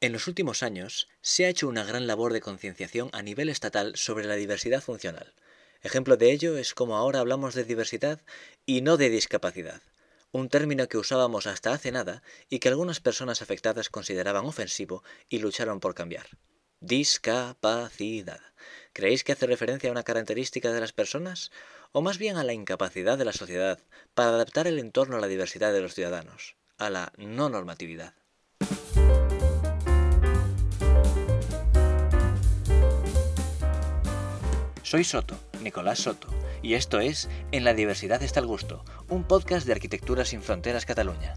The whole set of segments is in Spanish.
En los últimos años se ha hecho una gran labor de concienciación a nivel estatal sobre la diversidad funcional. Ejemplo de ello es como ahora hablamos de diversidad y no de discapacidad, un término que usábamos hasta hace nada y que algunas personas afectadas consideraban ofensivo y lucharon por cambiar. Discapacidad. ¿Creéis que hace referencia a una característica de las personas o más bien a la incapacidad de la sociedad para adaptar el entorno a la diversidad de los ciudadanos, a la no normatividad? Soy Soto, Nicolás Soto, y esto es En la diversidad está el gusto, un podcast de Arquitectura sin Fronteras Cataluña.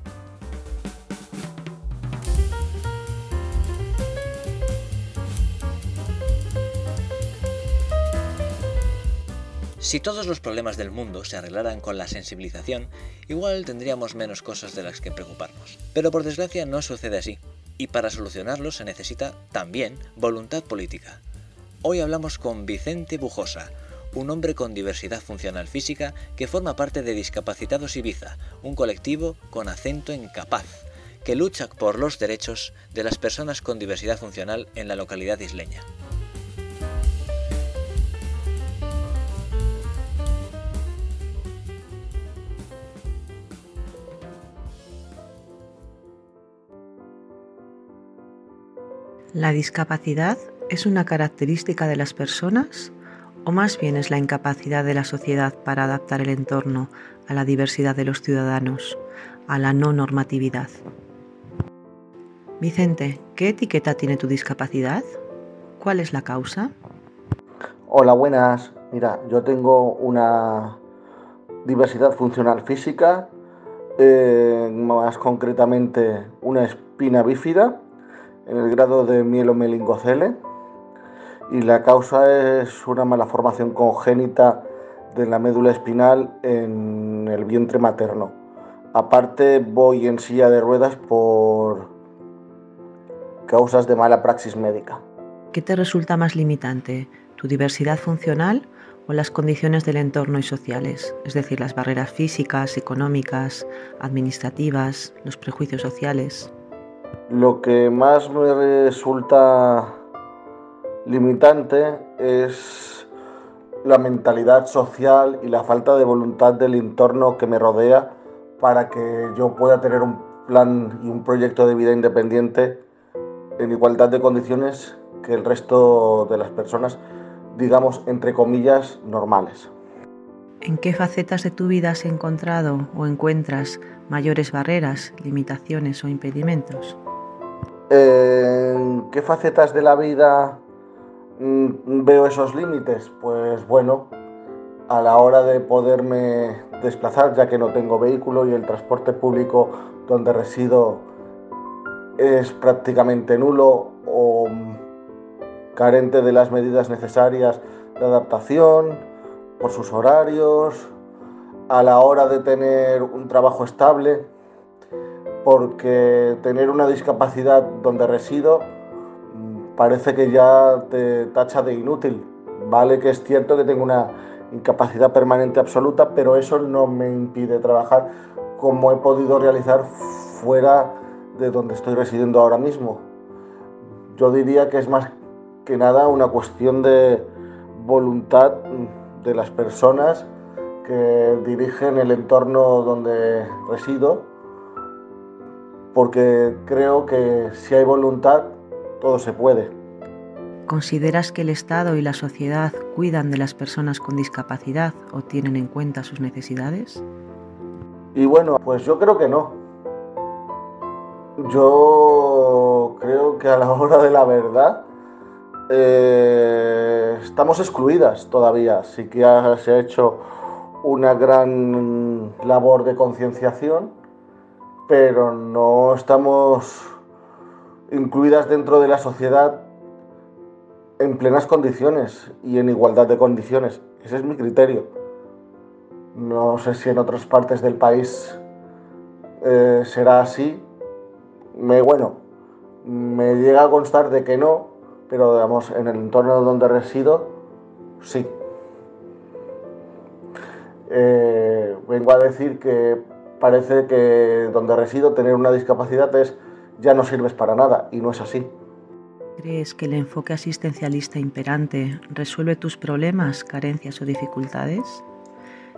Si todos los problemas del mundo se arreglaran con la sensibilización, igual tendríamos menos cosas de las que preocuparnos. Pero por desgracia no sucede así, y para solucionarlo se necesita también voluntad política, Hoy hablamos con Vicente Bujosa, un hombre con diversidad funcional física que forma parte de Discapacitados Ibiza, un colectivo con acento en capaz, que lucha por los derechos de las personas con diversidad funcional en la localidad isleña. La discapacidad es una característica de las personas o más bien es la incapacidad de la sociedad para adaptar el entorno a la diversidad de los ciudadanos, a la no normatividad? Vicente, ¿qué etiqueta tiene tu discapacidad? ¿Cuál es la causa? Hola, buenas. Mira, yo tengo una diversidad funcional física, eh, más concretamente una espina bífida en el grado de mielomelingocele y la causa es una malformación congénita de la médula espinal en el vientre materno. Aparte voy en silla de ruedas por causas de mala praxis médica. ¿Qué te resulta más limitante? ¿Tu diversidad funcional o las condiciones del entorno y sociales? Es decir, las barreras físicas, económicas, administrativas, los prejuicios sociales. Lo que más me resulta limitante es la mentalidad social y la falta de voluntad del entorno que me rodea para que yo pueda tener un plan y un proyecto de vida independiente en igualdad de condiciones que el resto de las personas, digamos, entre comillas, normales. ¿En qué facetas de tu vida has encontrado o encuentras mayores barreras, limitaciones o impedimentos? ¿En qué facetas de la vida veo esos límites? Pues bueno, a la hora de poderme desplazar, ya que no tengo vehículo y el transporte público donde resido es prácticamente nulo o carente de las medidas necesarias de adaptación por sus horarios, a la hora de tener un trabajo estable, porque tener una discapacidad donde resido parece que ya te tacha de inútil. Vale que es cierto que tengo una incapacidad permanente absoluta, pero eso no me impide trabajar como he podido realizar fuera de donde estoy residiendo ahora mismo. Yo diría que es más que nada una cuestión de voluntad de las personas que dirigen el entorno donde resido, porque creo que si hay voluntad todo se puede. ¿Consideras que el Estado y la sociedad cuidan de las personas con discapacidad o tienen en cuenta sus necesidades? Y bueno, pues yo creo que no. Yo creo que a la hora de la verdad eh, estamos excluidas todavía. Sí que se ha hecho una gran labor de concienciación, pero no estamos incluidas dentro de la sociedad en plenas condiciones y en igualdad de condiciones. Ese es mi criterio. No sé si en otras partes del país eh, será así. Me, bueno, me llega a constar de que no, pero digamos, en el entorno donde resido, sí. Eh, vengo a decir que parece que donde resido tener una discapacidad es ya no sirves para nada y no es así. ¿Crees que el enfoque asistencialista imperante resuelve tus problemas, carencias o dificultades?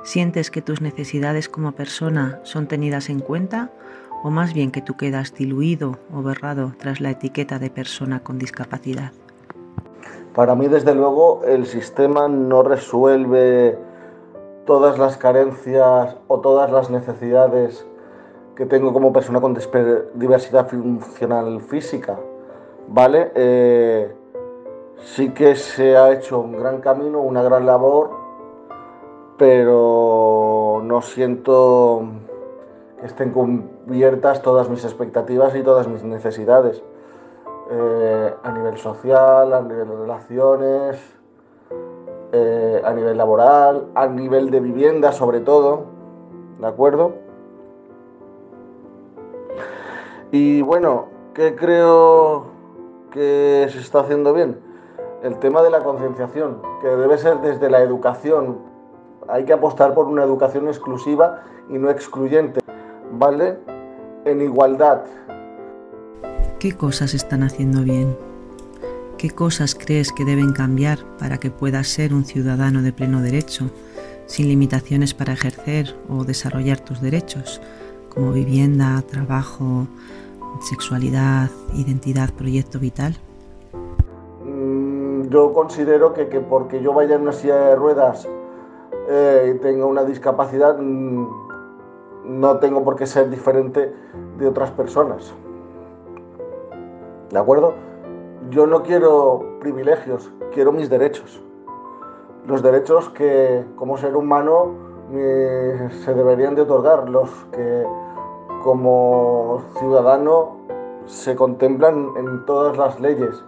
¿Sientes que tus necesidades como persona son tenidas en cuenta o más bien que tú quedas diluido o berrado tras la etiqueta de persona con discapacidad? Para mí, desde luego, el sistema no resuelve todas las carencias o todas las necesidades que tengo como persona con diversidad funcional física, ¿vale? Eh, sí que se ha hecho un gran camino, una gran labor, pero no siento que estén cubiertas todas mis expectativas y todas mis necesidades. Eh, a nivel social, a nivel de relaciones, eh, a nivel laboral, a nivel de vivienda sobre todo, ¿de acuerdo? Y bueno, ¿qué creo que se está haciendo bien? El tema de la concienciación, que debe ser desde la educación. Hay que apostar por una educación exclusiva y no excluyente, ¿vale? En igualdad. ¿Qué cosas están haciendo bien? ¿Qué cosas crees que deben cambiar para que puedas ser un ciudadano de pleno derecho, sin limitaciones para ejercer o desarrollar tus derechos, como vivienda, trabajo, sexualidad, identidad, proyecto vital? Mm, yo considero que, porque yo vaya en una silla de ruedas eh, y tenga una discapacidad, mm, no tengo por qué ser diferente de otras personas. ¿De acuerdo? Yo no quiero privilegios, quiero mis derechos. Los derechos que como ser humano se deberían de otorgar, los que como ciudadano se contemplan en todas las leyes.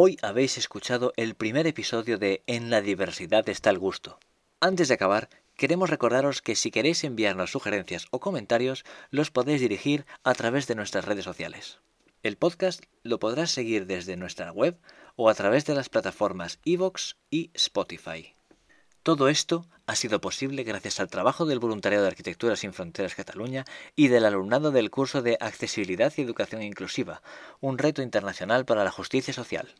Hoy habéis escuchado el primer episodio de En la diversidad está el gusto. Antes de acabar, queremos recordaros que si queréis enviarnos sugerencias o comentarios, los podéis dirigir a través de nuestras redes sociales. El podcast lo podrás seguir desde nuestra web o a través de las plataformas iVoox y Spotify. Todo esto ha sido posible gracias al trabajo del Voluntariado de Arquitectura Sin Fronteras Cataluña y del alumnado del curso de Accesibilidad y Educación Inclusiva, un reto internacional para la justicia social.